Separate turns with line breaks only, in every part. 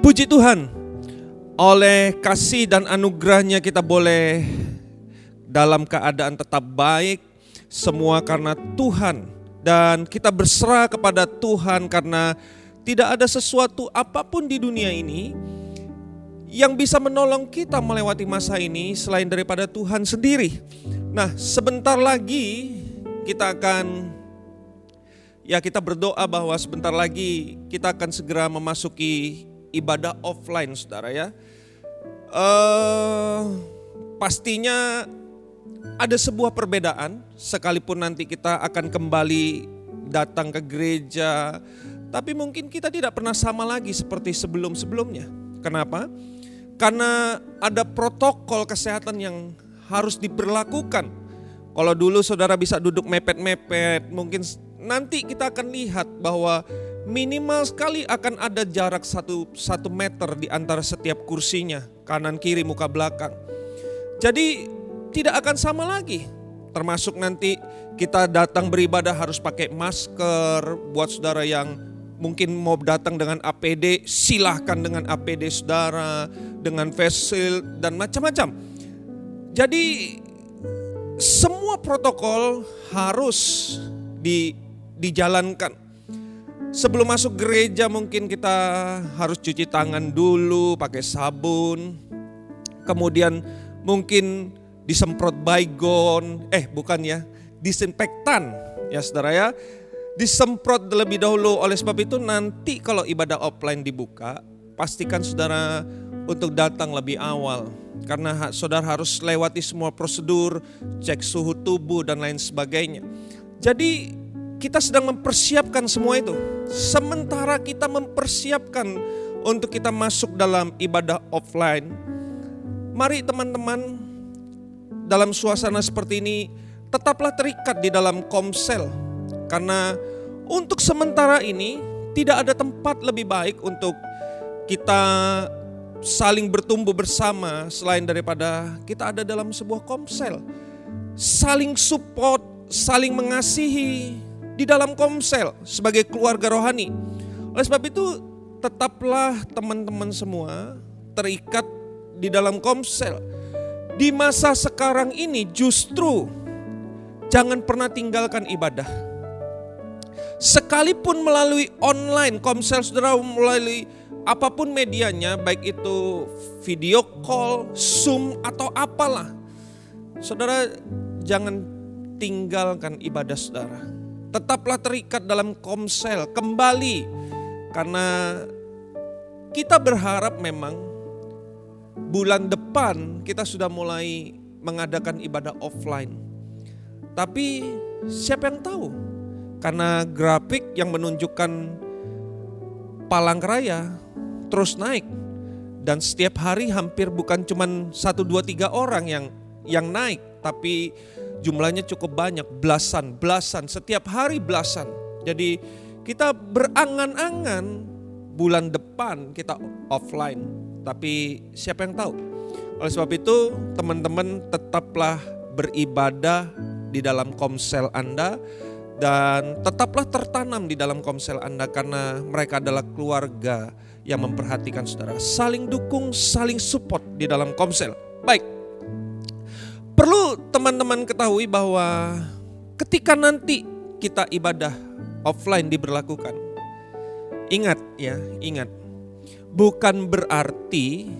Puji Tuhan, oleh kasih dan anugerahnya kita boleh dalam keadaan tetap baik, semua karena Tuhan. Dan kita berserah kepada Tuhan karena tidak ada sesuatu apa pun di dunia ini yang bisa menolong kita melewati masa ini selain daripada Tuhan sendiri. Nah, sebentar lagi kita akan ya kita berdoa bahwa sebentar lagi kita akan segera memasuki ibadah offline, Saudara ya. Uh, pastinya ada sebuah perbedaan sekalipun nanti kita akan kembali datang ke gereja tapi mungkin kita tidak pernah sama lagi seperti sebelum-sebelumnya. Kenapa? Karena ada protokol kesehatan yang harus diberlakukan. Kalau dulu saudara bisa duduk mepet-mepet, mungkin nanti kita akan lihat bahwa minimal sekali akan ada jarak satu, satu meter di antara setiap kursinya, kanan kiri muka belakang. Jadi tidak akan sama lagi. Termasuk nanti kita datang beribadah harus pakai masker buat saudara yang mungkin mau datang dengan APD, silahkan dengan APD saudara, dengan face dan macam-macam. Jadi semua protokol harus di, dijalankan. Sebelum masuk gereja mungkin kita harus cuci tangan dulu pakai sabun. Kemudian mungkin disemprot baygon, eh bukan ya, disinfektan ya saudara ya disemprot terlebih dahulu. Oleh sebab itu nanti kalau ibadah offline dibuka, pastikan saudara untuk datang lebih awal. Karena saudara harus lewati semua prosedur, cek suhu tubuh dan lain sebagainya. Jadi kita sedang mempersiapkan semua itu. Sementara kita mempersiapkan untuk kita masuk dalam ibadah offline. Mari teman-teman dalam suasana seperti ini tetaplah terikat di dalam komsel karena untuk sementara ini tidak ada tempat lebih baik untuk kita saling bertumbuh bersama selain daripada kita ada dalam sebuah komsel. Saling support, saling mengasihi di dalam komsel sebagai keluarga rohani. Oleh sebab itu tetaplah teman-teman semua terikat di dalam komsel. Di masa sekarang ini justru jangan pernah tinggalkan ibadah Sekalipun melalui online, komsel saudara melalui apa pun medianya, baik itu video call, Zoom atau apalah. Saudara jangan tinggalkan ibadah saudara. Tetaplah terikat dalam komsel kembali karena kita berharap memang bulan depan kita sudah mulai mengadakan ibadah offline. Tapi siapa yang tahu? Karena grafik yang menunjukkan Palangkaraya terus naik dan setiap hari hampir bukan cuma satu dua tiga orang yang yang naik, tapi jumlahnya cukup banyak, belasan, belasan, setiap hari belasan. Jadi kita berangan-angan bulan depan kita offline, tapi siapa yang tahu? Oleh sebab itu teman-teman tetaplah beribadah di dalam komsel Anda dan tetaplah tertanam di dalam komsel Anda karena mereka adalah keluarga yang memperhatikan saudara. Saling dukung, saling support di dalam komsel. Baik, perlu teman-teman ketahui bahwa ketika nanti kita ibadah offline diberlakukan, ingat ya, ingat, bukan berarti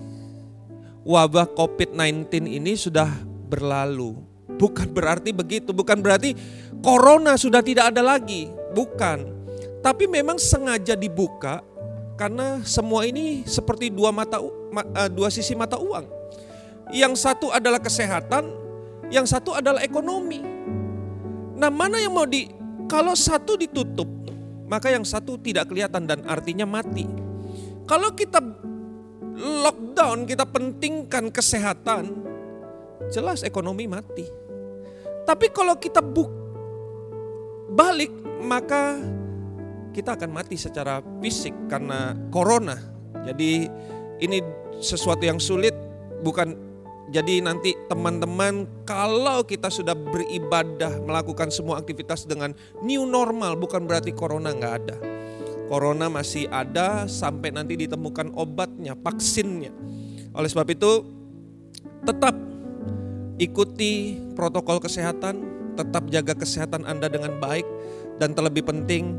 wabah COVID-19 ini sudah berlalu. Bukan berarti begitu, bukan berarti corona sudah tidak ada lagi, bukan. Tapi memang sengaja dibuka karena semua ini seperti dua mata eh, dua sisi mata uang. Yang satu adalah kesehatan, yang satu adalah ekonomi. Nah, mana yang mau di kalau satu ditutup, maka yang satu tidak kelihatan dan artinya mati. Kalau kita lockdown, kita pentingkan kesehatan, jelas ekonomi mati. Tapi kalau kita buka balik maka kita akan mati secara fisik karena corona. Jadi ini sesuatu yang sulit bukan jadi nanti teman-teman kalau kita sudah beribadah melakukan semua aktivitas dengan new normal bukan berarti corona nggak ada. Corona masih ada sampai nanti ditemukan obatnya, vaksinnya. Oleh sebab itu, tetap ikuti protokol kesehatan, tetap jaga kesehatan Anda dengan baik, dan terlebih penting,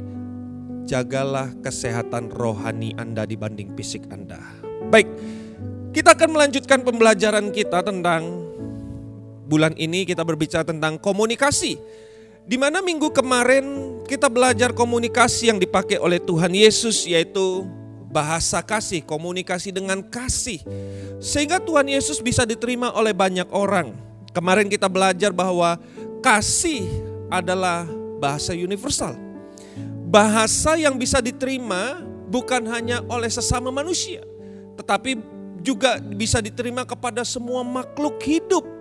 jagalah kesehatan rohani Anda dibanding fisik Anda. Baik, kita akan melanjutkan pembelajaran kita tentang bulan ini kita berbicara tentang komunikasi. Di mana minggu kemarin kita belajar komunikasi yang dipakai oleh Tuhan Yesus yaitu bahasa kasih, komunikasi dengan kasih. Sehingga Tuhan Yesus bisa diterima oleh banyak orang. Kemarin kita belajar bahwa kasih adalah bahasa universal. Bahasa yang bisa diterima bukan hanya oleh sesama manusia, tetapi juga bisa diterima kepada semua makhluk hidup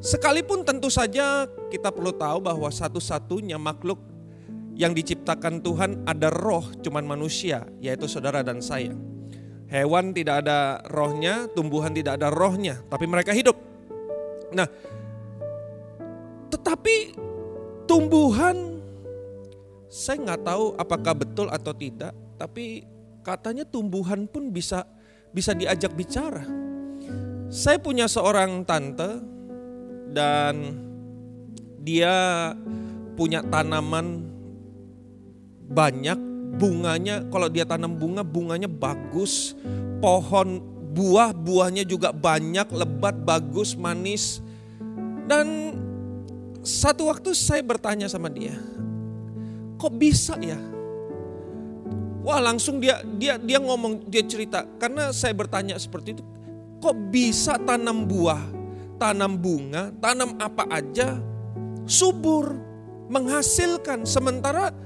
Sekalipun tentu saja kita perlu tahu bahwa satu-satunya makhluk yang diciptakan Tuhan ada roh cuman manusia yaitu saudara dan saya. Hewan tidak ada rohnya, tumbuhan tidak ada rohnya, tapi mereka hidup. Nah, tetapi tumbuhan saya nggak tahu apakah betul atau tidak, tapi katanya tumbuhan pun bisa bisa diajak bicara. Saya punya seorang tante dan dia punya tanaman banyak bunganya kalau dia tanam bunga bunganya bagus pohon buah buahnya juga banyak lebat bagus manis dan satu waktu saya bertanya sama dia kok bisa ya wah langsung dia dia dia ngomong dia cerita karena saya bertanya seperti itu kok bisa tanam buah tanam bunga, tanam apa aja, subur, menghasilkan. Sementara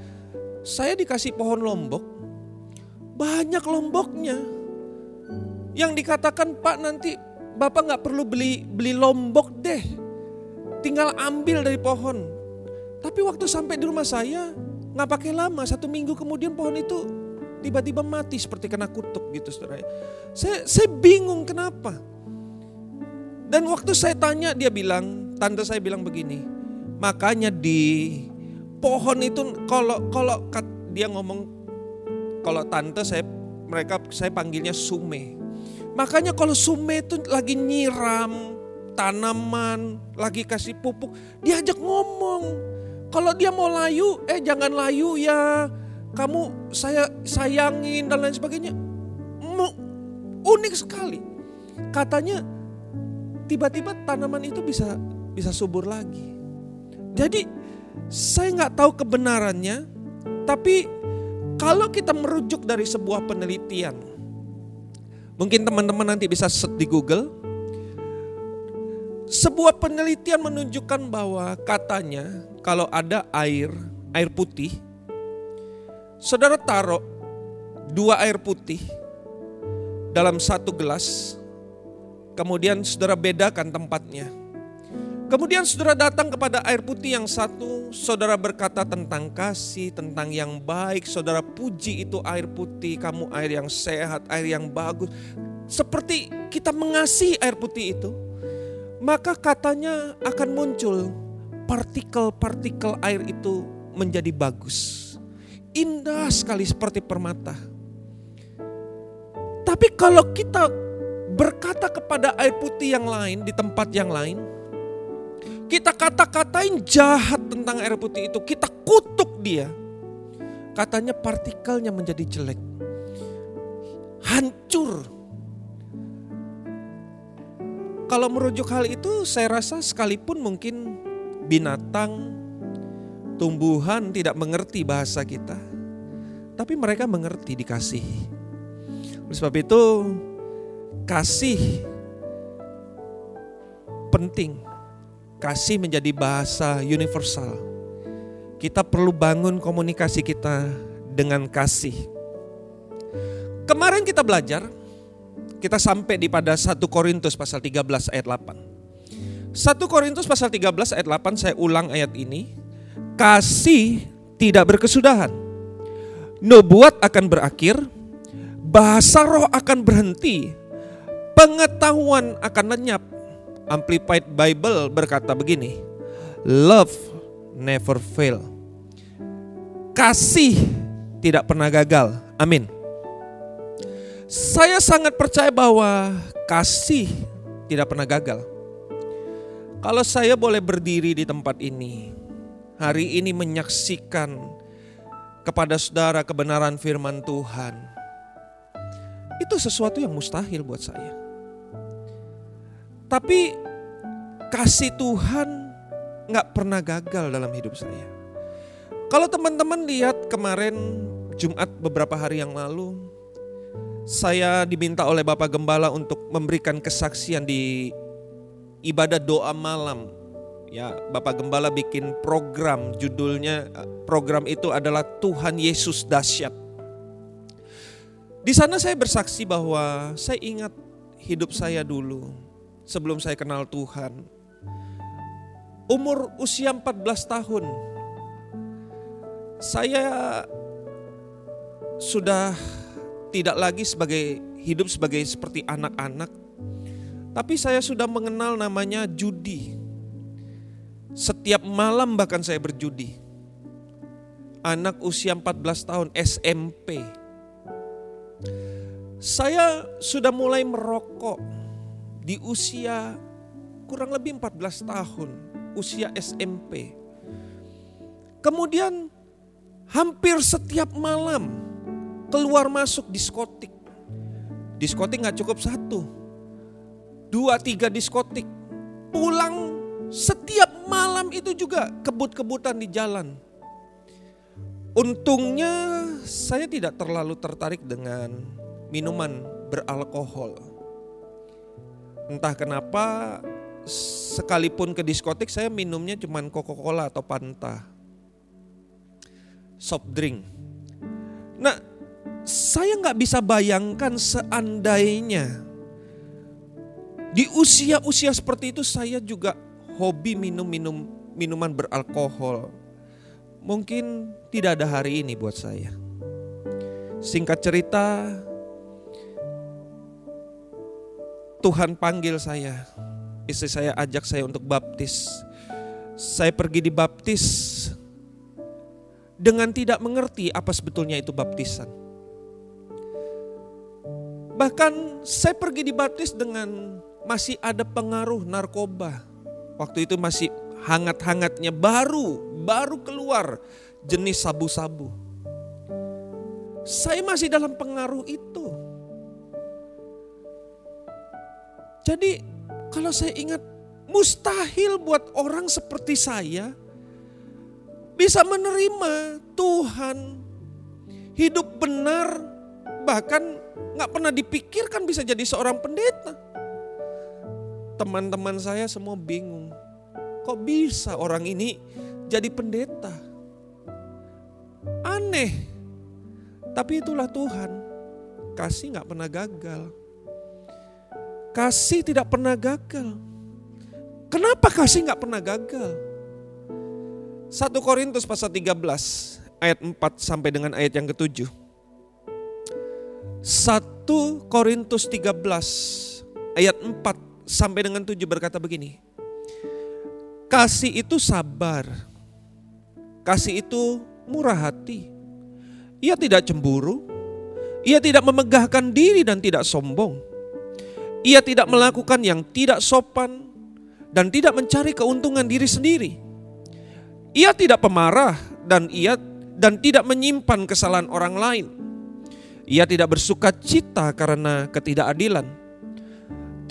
saya dikasih pohon lombok, banyak lomboknya. Yang dikatakan Pak nanti Bapak nggak perlu beli beli lombok deh, tinggal ambil dari pohon. Tapi waktu sampai di rumah saya nggak pakai lama, satu minggu kemudian pohon itu tiba-tiba mati seperti kena kutuk gitu saudara. Saya, saya bingung kenapa. Dan waktu saya tanya dia bilang, tante saya bilang begini, makanya di pohon itu kalau kalau dia ngomong kalau tante saya mereka saya panggilnya sume. Makanya kalau sume itu lagi nyiram tanaman, lagi kasih pupuk, diajak ngomong. Kalau dia mau layu, eh jangan layu ya. Kamu saya sayangin dan lain sebagainya. Unik sekali. Katanya tiba-tiba tanaman itu bisa bisa subur lagi. Jadi saya nggak tahu kebenarannya, tapi kalau kita merujuk dari sebuah penelitian, mungkin teman-teman nanti bisa set di Google. Sebuah penelitian menunjukkan bahwa katanya kalau ada air, air putih, saudara taruh dua air putih dalam satu gelas, Kemudian saudara bedakan tempatnya. Kemudian saudara datang kepada air putih yang satu, saudara berkata tentang kasih, tentang yang baik, saudara puji itu air putih, kamu air yang sehat, air yang bagus. Seperti kita mengasihi air putih itu, maka katanya akan muncul partikel-partikel air itu menjadi bagus. Indah sekali seperti permata. Tapi kalau kita berkata kepada air putih yang lain di tempat yang lain, kita kata-katain jahat tentang air putih itu, kita kutuk dia. Katanya partikelnya menjadi jelek. Hancur. Kalau merujuk hal itu saya rasa sekalipun mungkin binatang, tumbuhan tidak mengerti bahasa kita. Tapi mereka mengerti dikasihi. Oleh sebab itu kasih penting. Kasih menjadi bahasa universal. Kita perlu bangun komunikasi kita dengan kasih. Kemarin kita belajar, kita sampai di pada 1 Korintus pasal 13 ayat 8. 1 Korintus pasal 13 ayat 8 saya ulang ayat ini. Kasih tidak berkesudahan. Nubuat akan berakhir, bahasa roh akan berhenti, pengetahuan akan lenyap. Amplified Bible berkata begini, love never fail. Kasih tidak pernah gagal. Amin. Saya sangat percaya bahwa kasih tidak pernah gagal. Kalau saya boleh berdiri di tempat ini, hari ini menyaksikan kepada saudara kebenaran firman Tuhan, itu sesuatu yang mustahil buat saya. Tapi kasih Tuhan nggak pernah gagal dalam hidup saya. Kalau teman-teman lihat kemarin Jumat beberapa hari yang lalu, saya diminta oleh Bapak Gembala untuk memberikan kesaksian di ibadah doa malam. Ya, Bapak Gembala bikin program judulnya program itu adalah Tuhan Yesus dahsyat. Di sana saya bersaksi bahwa saya ingat hidup saya dulu sebelum saya kenal Tuhan. Umur usia 14 tahun. Saya sudah tidak lagi sebagai hidup sebagai seperti anak-anak, tapi saya sudah mengenal namanya judi. Setiap malam bahkan saya berjudi. Anak usia 14 tahun SMP. Saya sudah mulai merokok di usia kurang lebih 14 tahun, usia SMP. Kemudian hampir setiap malam keluar masuk diskotik. Diskotik nggak cukup satu, dua tiga diskotik. Pulang setiap malam itu juga kebut-kebutan di jalan. Untungnya saya tidak terlalu tertarik dengan minuman beralkohol. Entah kenapa sekalipun ke diskotik saya minumnya cuma Coca-Cola atau Fanta. Soft drink. Nah saya nggak bisa bayangkan seandainya di usia-usia seperti itu saya juga hobi minum-minum minuman beralkohol. Mungkin tidak ada hari ini buat saya. Singkat cerita, Tuhan panggil saya. Istri saya ajak saya untuk baptis. Saya pergi dibaptis dengan tidak mengerti apa sebetulnya itu baptisan. Bahkan saya pergi dibaptis dengan masih ada pengaruh narkoba. Waktu itu masih hangat-hangatnya baru, baru keluar jenis sabu-sabu. Saya masih dalam pengaruh itu. Jadi kalau saya ingat mustahil buat orang seperti saya bisa menerima Tuhan hidup benar bahkan nggak pernah dipikirkan bisa jadi seorang pendeta. Teman-teman saya semua bingung. Kok bisa orang ini jadi pendeta? Aneh. Tapi itulah Tuhan. Kasih nggak pernah gagal. Kasih tidak pernah gagal. Kenapa kasih nggak pernah gagal? 1 Korintus pasal 13 ayat 4 sampai dengan ayat yang ketujuh. 1 Korintus 13 ayat 4 sampai dengan 7 berkata begini. Kasih itu sabar. Kasih itu murah hati. Ia tidak cemburu. Ia tidak memegahkan diri dan tidak sombong. Ia tidak melakukan yang tidak sopan dan tidak mencari keuntungan diri sendiri. Ia tidak pemarah dan ia dan tidak menyimpan kesalahan orang lain ia tidak bersuka cita karena ketidakadilan,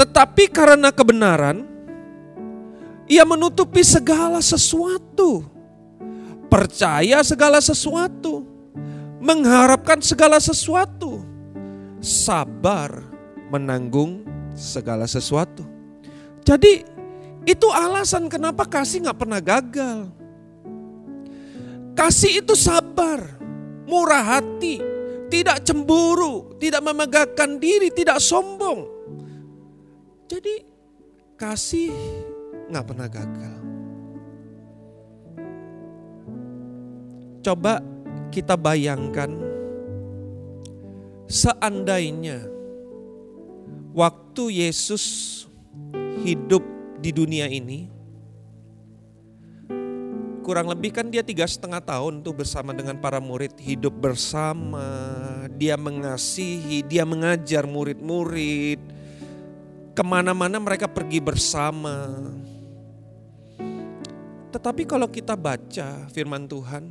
tetapi karena kebenaran, ia menutupi segala sesuatu, percaya segala sesuatu, mengharapkan segala sesuatu, sabar menanggung segala sesuatu. Jadi itu alasan kenapa kasih nggak pernah gagal. Kasih itu sabar, murah hati, tidak cemburu, tidak memegahkan diri, tidak sombong. Jadi kasih nggak pernah gagal. Coba kita bayangkan seandainya waktu Yesus hidup di dunia ini, kurang lebih kan dia tiga setengah tahun tuh bersama dengan para murid hidup bersama dia mengasihi dia mengajar murid-murid ke mana-mana mereka pergi bersama tetapi kalau kita baca firman Tuhan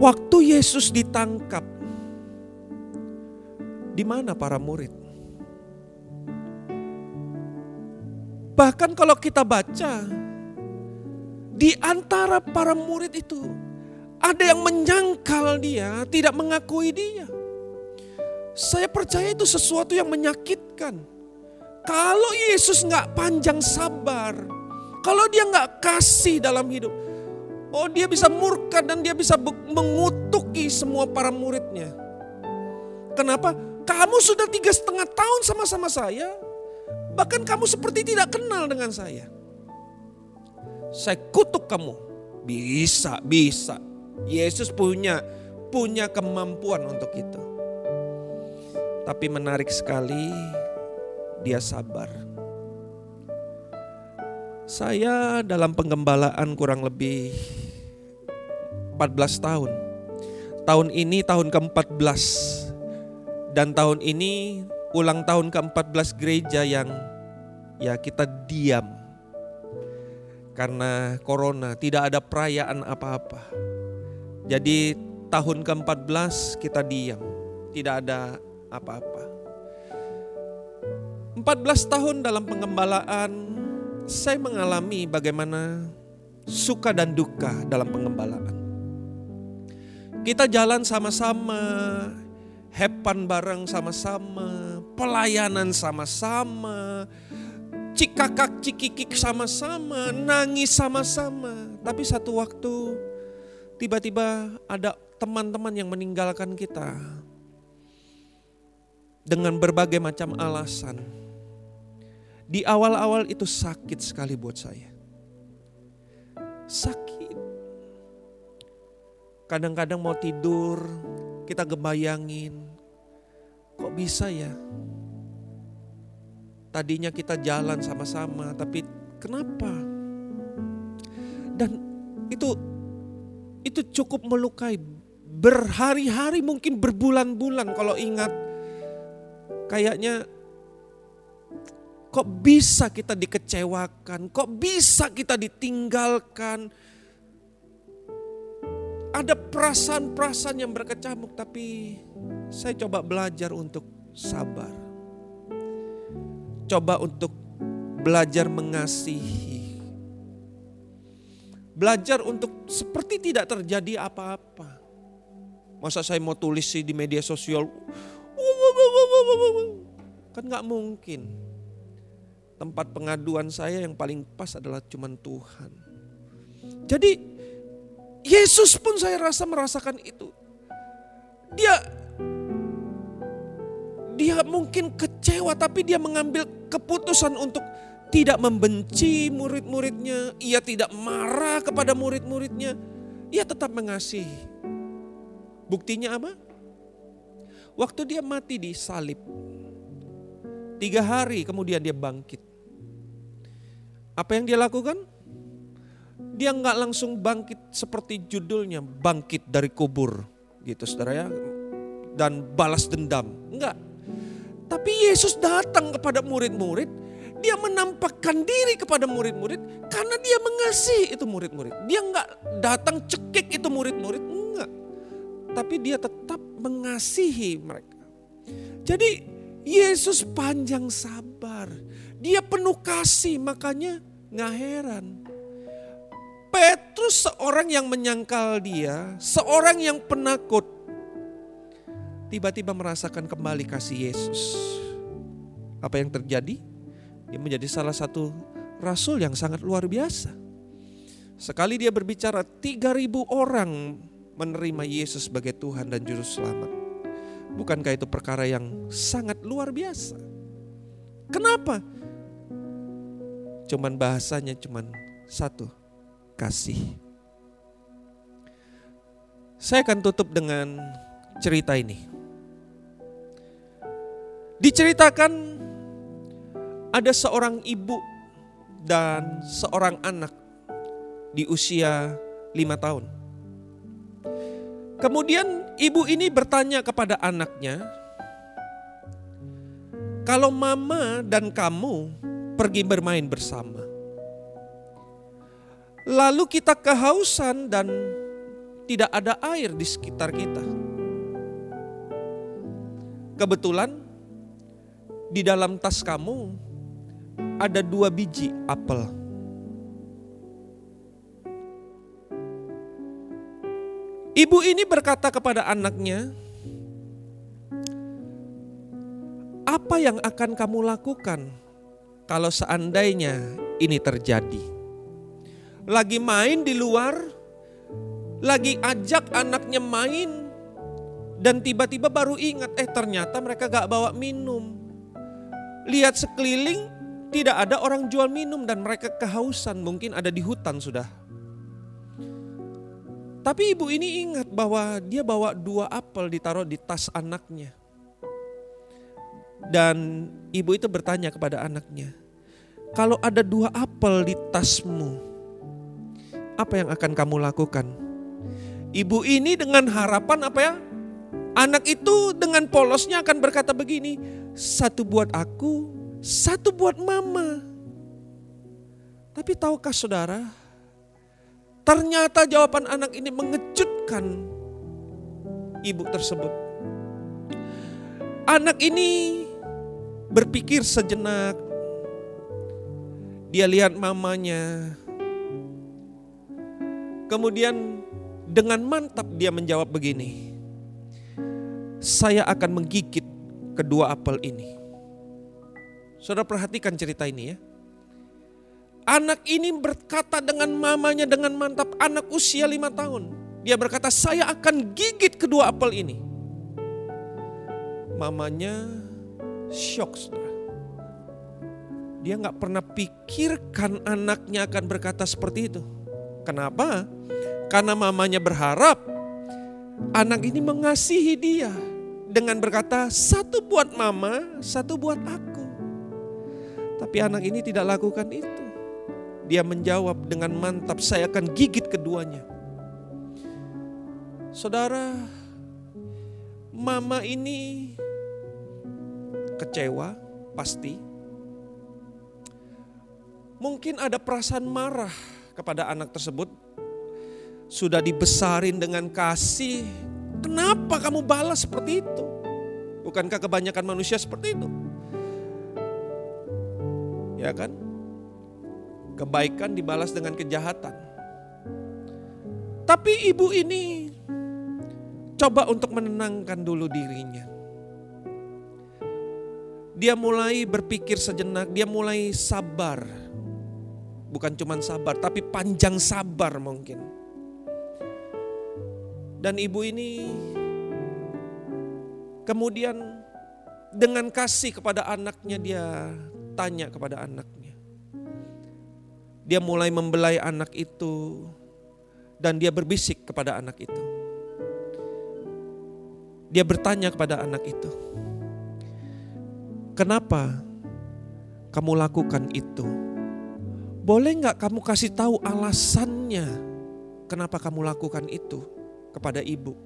waktu Yesus ditangkap di mana para murid bahkan kalau kita baca di antara para murid itu ada yang menyangkal dia, tidak mengakui dia. Saya percaya itu sesuatu yang menyakitkan. Kalau Yesus nggak panjang sabar, kalau dia nggak kasih dalam hidup, oh dia bisa murka dan dia bisa mengutuki semua para muridnya. Kenapa? Kamu sudah tiga setengah tahun sama-sama saya, bahkan kamu seperti tidak kenal dengan saya saya kutuk kamu. Bisa, bisa. Yesus punya punya kemampuan untuk itu. Tapi menarik sekali dia sabar. Saya dalam penggembalaan kurang lebih 14 tahun. Tahun ini tahun ke-14 dan tahun ini ulang tahun ke-14 gereja yang ya kita diam karena corona tidak ada perayaan apa-apa. Jadi tahun ke-14 kita diam, tidak ada apa-apa. 14 tahun dalam pengembalaan saya mengalami bagaimana suka dan duka dalam pengembalaan. Kita jalan sama-sama, hepan bareng sama-sama, pelayanan sama-sama, cikakak cikikik sama-sama, nangis sama-sama. Tapi satu waktu tiba-tiba ada teman-teman yang meninggalkan kita dengan berbagai macam alasan. Di awal-awal itu sakit sekali buat saya. Sakit. Kadang-kadang mau tidur, kita gebayangin, kok bisa ya? Tadinya kita jalan sama-sama, tapi kenapa? Dan itu itu cukup melukai berhari-hari mungkin berbulan-bulan kalau ingat kayaknya kok bisa kita dikecewakan, kok bisa kita ditinggalkan. Ada perasaan-perasaan yang berkecamuk tapi saya coba belajar untuk sabar coba untuk belajar mengasihi. Belajar untuk seperti tidak terjadi apa-apa. Masa saya mau tulis sih di media sosial, kan gak mungkin. Tempat pengaduan saya yang paling pas adalah cuman Tuhan. Jadi Yesus pun saya rasa merasakan itu. Dia dia mungkin kecewa tapi dia mengambil keputusan untuk tidak membenci murid-muridnya, ia tidak marah kepada murid-muridnya, ia tetap mengasihi. Buktinya apa? Waktu dia mati di salib, tiga hari kemudian dia bangkit. Apa yang dia lakukan? Dia nggak langsung bangkit seperti judulnya, bangkit dari kubur, gitu saudara ya, dan balas dendam. Enggak, tapi Yesus datang kepada murid-murid, dia menampakkan diri kepada murid-murid karena dia mengasihi itu murid-murid. Dia enggak datang cekik itu murid-murid, enggak. Tapi dia tetap mengasihi mereka. Jadi Yesus panjang sabar. Dia penuh kasih, makanya nggak heran. Petrus seorang yang menyangkal dia, seorang yang penakut, tiba-tiba merasakan kembali kasih Yesus. Apa yang terjadi? Dia menjadi salah satu rasul yang sangat luar biasa. Sekali dia berbicara, 3000 orang menerima Yesus sebagai Tuhan dan Juru Selamat. Bukankah itu perkara yang sangat luar biasa? Kenapa? Cuman bahasanya cuman satu, kasih. Saya akan tutup dengan cerita ini. Diceritakan ada seorang ibu dan seorang anak di usia lima tahun. Kemudian ibu ini bertanya kepada anaknya, kalau mama dan kamu pergi bermain bersama, lalu kita kehausan dan tidak ada air di sekitar kita. Kebetulan di dalam tas kamu ada dua biji apel. Ibu ini berkata kepada anaknya, "Apa yang akan kamu lakukan kalau seandainya ini terjadi?" Lagi main di luar, lagi ajak anaknya main, dan tiba-tiba baru ingat, eh ternyata mereka gak bawa minum. Lihat sekeliling, tidak ada orang jual minum dan mereka kehausan, mungkin ada di hutan sudah. Tapi ibu ini ingat bahwa dia bawa dua apel ditaruh di tas anaknya. Dan ibu itu bertanya kepada anaknya, kalau ada dua apel di tasmu, apa yang akan kamu lakukan? Ibu ini dengan harapan apa ya? Anak itu dengan polosnya akan berkata begini, satu buat aku, satu buat mama. Tapi tahukah saudara, ternyata jawaban anak ini mengejutkan ibu tersebut. Anak ini berpikir sejenak, dia lihat mamanya. Kemudian dengan mantap dia menjawab begini, saya akan menggigit kedua apel ini. Saudara perhatikan cerita ini ya. Anak ini berkata dengan mamanya dengan mantap, anak usia lima tahun. Dia berkata, saya akan gigit kedua apel ini. Mamanya shock saudara. Dia nggak pernah pikirkan anaknya akan berkata seperti itu. Kenapa? Karena mamanya berharap anak ini mengasihi dia dengan berkata, satu buat mama, satu buat aku. Tapi anak ini tidak lakukan itu. Dia menjawab dengan mantap, saya akan gigit keduanya. Saudara, mama ini kecewa pasti. Mungkin ada perasaan marah kepada anak tersebut. Sudah dibesarin dengan kasih, Kenapa kamu balas seperti itu? Bukankah kebanyakan manusia seperti itu? Ya kan? Kebaikan dibalas dengan kejahatan. Tapi ibu ini coba untuk menenangkan dulu dirinya. Dia mulai berpikir sejenak, dia mulai sabar. Bukan cuma sabar, tapi panjang sabar mungkin dan ibu ini kemudian dengan kasih kepada anaknya dia tanya kepada anaknya. Dia mulai membelai anak itu dan dia berbisik kepada anak itu. Dia bertanya kepada anak itu, "Kenapa kamu lakukan itu? Boleh nggak kamu kasih tahu alasannya kenapa kamu lakukan itu?" kepada ibu.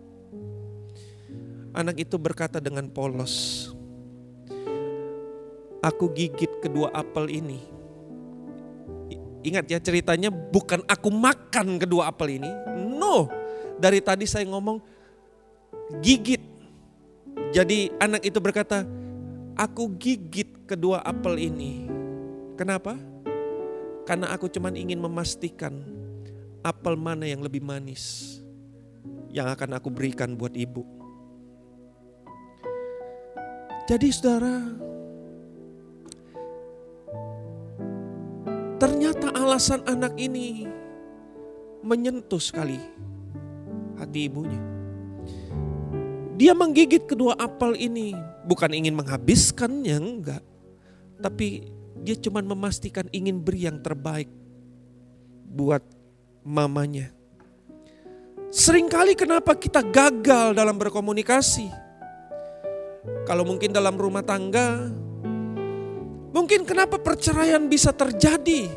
Anak itu berkata dengan polos, "Aku gigit kedua apel ini." Ingat ya ceritanya bukan aku makan kedua apel ini. No, dari tadi saya ngomong gigit. Jadi anak itu berkata, "Aku gigit kedua apel ini." Kenapa? Karena aku cuma ingin memastikan apel mana yang lebih manis yang akan aku berikan buat ibu. Jadi saudara, ternyata alasan anak ini menyentuh sekali hati ibunya. Dia menggigit kedua apel ini bukan ingin menghabiskannya, enggak. Tapi dia cuma memastikan ingin beri yang terbaik buat mamanya. Seringkali kenapa kita gagal dalam berkomunikasi? Kalau mungkin dalam rumah tangga, mungkin kenapa perceraian bisa terjadi?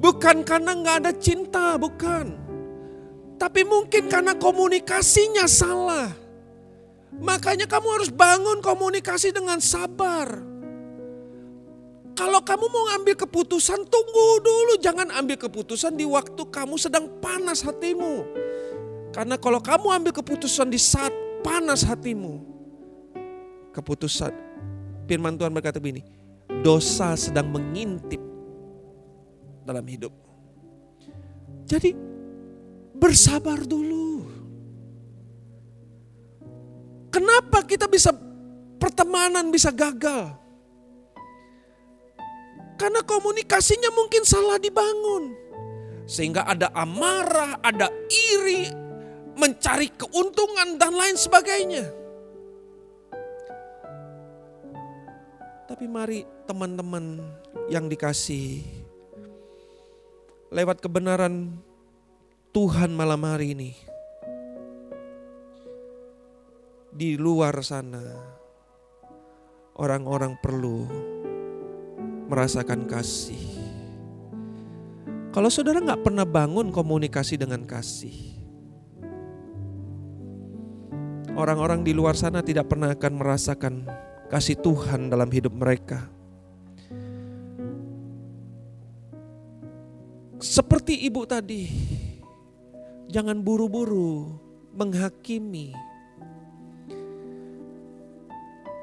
Bukan karena nggak ada cinta, bukan. Tapi mungkin karena komunikasinya salah. Makanya kamu harus bangun komunikasi dengan sabar. Kalau kamu mau ambil keputusan, tunggu dulu. Jangan ambil keputusan di waktu kamu sedang panas hatimu. Karena kalau kamu ambil keputusan di saat panas hatimu, keputusan firman Tuhan berkata begini, dosa sedang mengintip dalam hidup. Jadi bersabar dulu. Kenapa kita bisa pertemanan bisa gagal? Karena komunikasinya mungkin salah dibangun. Sehingga ada amarah, ada iri, mencari keuntungan dan lain sebagainya. Tapi mari teman-teman yang dikasih lewat kebenaran Tuhan malam hari ini. Di luar sana orang-orang perlu merasakan kasih. Kalau saudara nggak pernah bangun komunikasi dengan kasih, orang-orang di luar sana tidak pernah akan merasakan kasih Tuhan dalam hidup mereka. Seperti ibu tadi, jangan buru-buru menghakimi,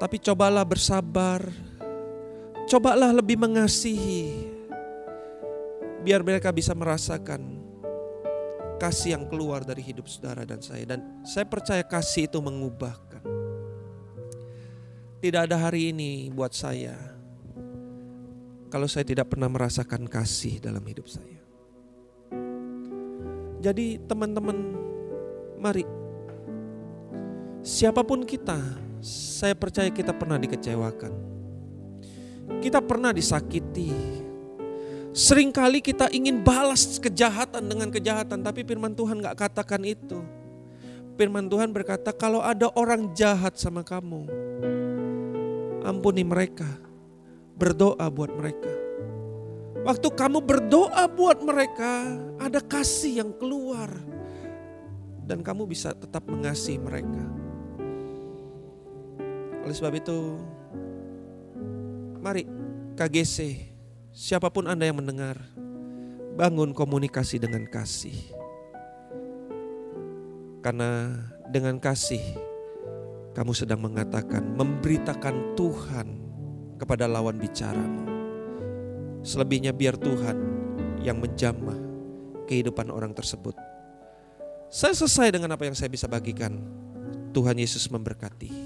tapi cobalah bersabar, cobalah lebih mengasihi, biar mereka bisa merasakan kasih yang keluar dari hidup saudara dan saya. Dan saya percaya kasih itu mengubahkan. Tidak ada hari ini buat saya kalau saya tidak pernah merasakan kasih dalam hidup saya. Jadi teman-teman mari siapa pun kita, saya percaya kita pernah dikecewakan. Kita pernah disakiti, Seringkali kita ingin balas kejahatan dengan kejahatan, tapi firman Tuhan gak katakan itu. Firman Tuhan berkata, kalau ada orang jahat sama kamu, ampuni mereka, berdoa buat mereka. Waktu kamu berdoa buat mereka, ada kasih yang keluar, dan kamu bisa tetap mengasihi mereka. Oleh sebab itu, mari KGC Siapa pun Anda yang mendengar, bangun komunikasi dengan kasih. Karena dengan kasih, kamu sedang mengatakan, memberitakan Tuhan kepada lawan bicaramu. Selebihnya biar Tuhan yang menjamah kehidupan orang tersebut. Saya selesai dengan apa yang saya bisa bagikan. Tuhan Yesus memberkati.